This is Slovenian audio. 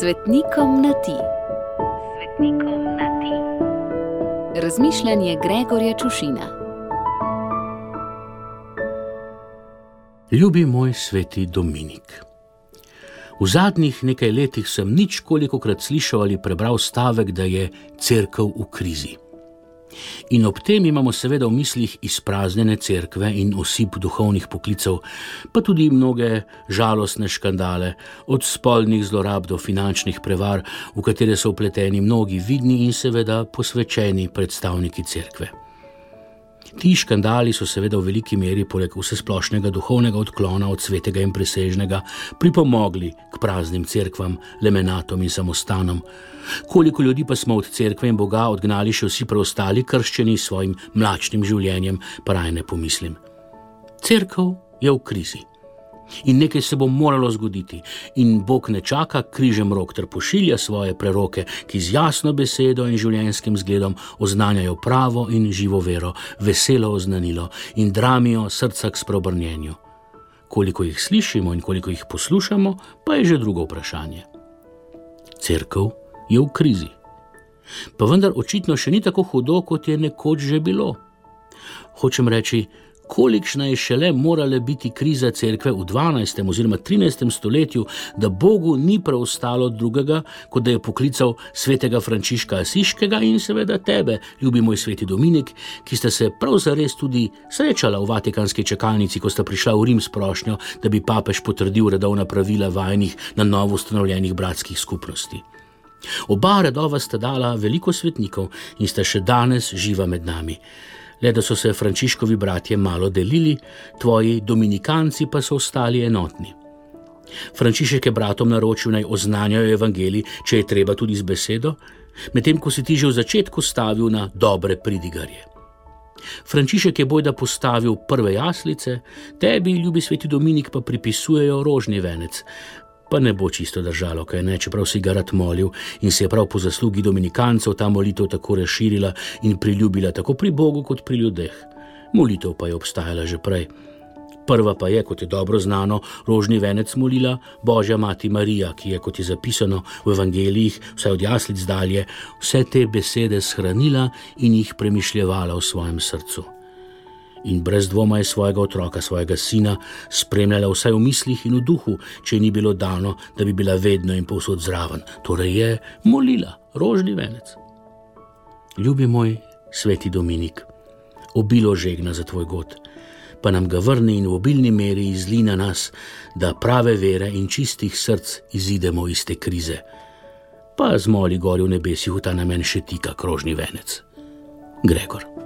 Svetnikom na ti. Svetnikom na ti. Razmišljanje Gregorja Čušina. Ljubi moj sveti Dominik. V zadnjih nekaj letih sem nič koliko krat slišal ali prebral stavek, da je crkva v krizi. In ob tem imamo seveda v mislih izpraznjene cerkve in osip duhovnih poklicev, pa tudi mnoge žalostne škandale, od spolnih zlorab do finančnih prevar, v katere so upleteni mnogi vidni in seveda posvečeni predstavniki cerkve. Ti škandali so seveda v veliki meri, poleg vse splošnega duhovnega odklona od svetega in presežnega, pripomogli k praznim cerkvam, lemenatom in samostanom. Koliko ljudi pa smo od cerkve in Boga odgnali še vsi preostali krščeni s svojim mlačnim življenjem, pa raj ne pomislim. Cerkev je v krizi. In nekaj se bo moralo zgoditi, in Bog ne čaka križem rok, ter pošilja svoje preroke, ki z jasno besedo in življenjskim zgledom oznanjajo pravo in živo vero, veselo oznanilo in dramijo srca k sprobrnjenju. Koliko jih slišimo in koliko jih poslušamo, pa je že drugo vprašanje. Cerkev je v krizi. Pa vendar očitno še ni tako hudo, kot je nekoč že bilo. Hočem reči, kolikšna je šele morala biti kriza cerkve v 12. oziroma 13. stoletju, da Bogu ni preostalo drugega, kot da je poklical svetega Frančiška Asiškega in seveda tebe, ljubi moj sveti Dominik, ki sta se prav zares tudi srečala v vatikanski čakalnici, ko sta prišla v Rim s prošnjo, da bi papež potrdil redovna pravila vajnih na novo ustanovljenih bratskih skupnosti. Oba redova sta dala veliko svetnikov in sta še danes živa med nami le da so se Frančiškovi bratje malo delili, tvoji dominikanci pa so ostali enotni. Frančišek je bratom naročil naj oznanjajo evangelij, če je treba tudi z besedo, medtem ko si ti že v začetku stavil na dobre pridigarje. Frančišek je bojda postavil prve jaslice, tebi, ljubi sveti Dominik, pa pripisujejo rožni venec, pa ne bo čisto držalo, kaj ne, čeprav si ga rad molil in se je prav po zaslugi dominikancev ta molitev tako razširila in priljubila tako pri Bogu kot pri ljudeh. Molitev pa je obstajala že prej. Prva pa je, kot je dobro znano, rožni venec molila Božja Mati Marija, ki je, kot je zapisano v evangelijih, vse od jaslic dalje, vse te besede shranila in jih premišljevala v svojem srcu in brez dvoma je svojega otroka, svojega sina, spremljala vsaj v mislih in v duhu, če ni bilo dano, da bi bila vedno in povsod zraven. Torej je molila, rožni venec. Ljubi moj, sveti Dominik, obilo žegna za tvoj god, pa nam ga vrni in v obilni meri izli na nas, da prave vere in čistih src izidemo iz te krize. Pa zmoli gori v nebesih v ta namen še tika krožni venec. Gregor.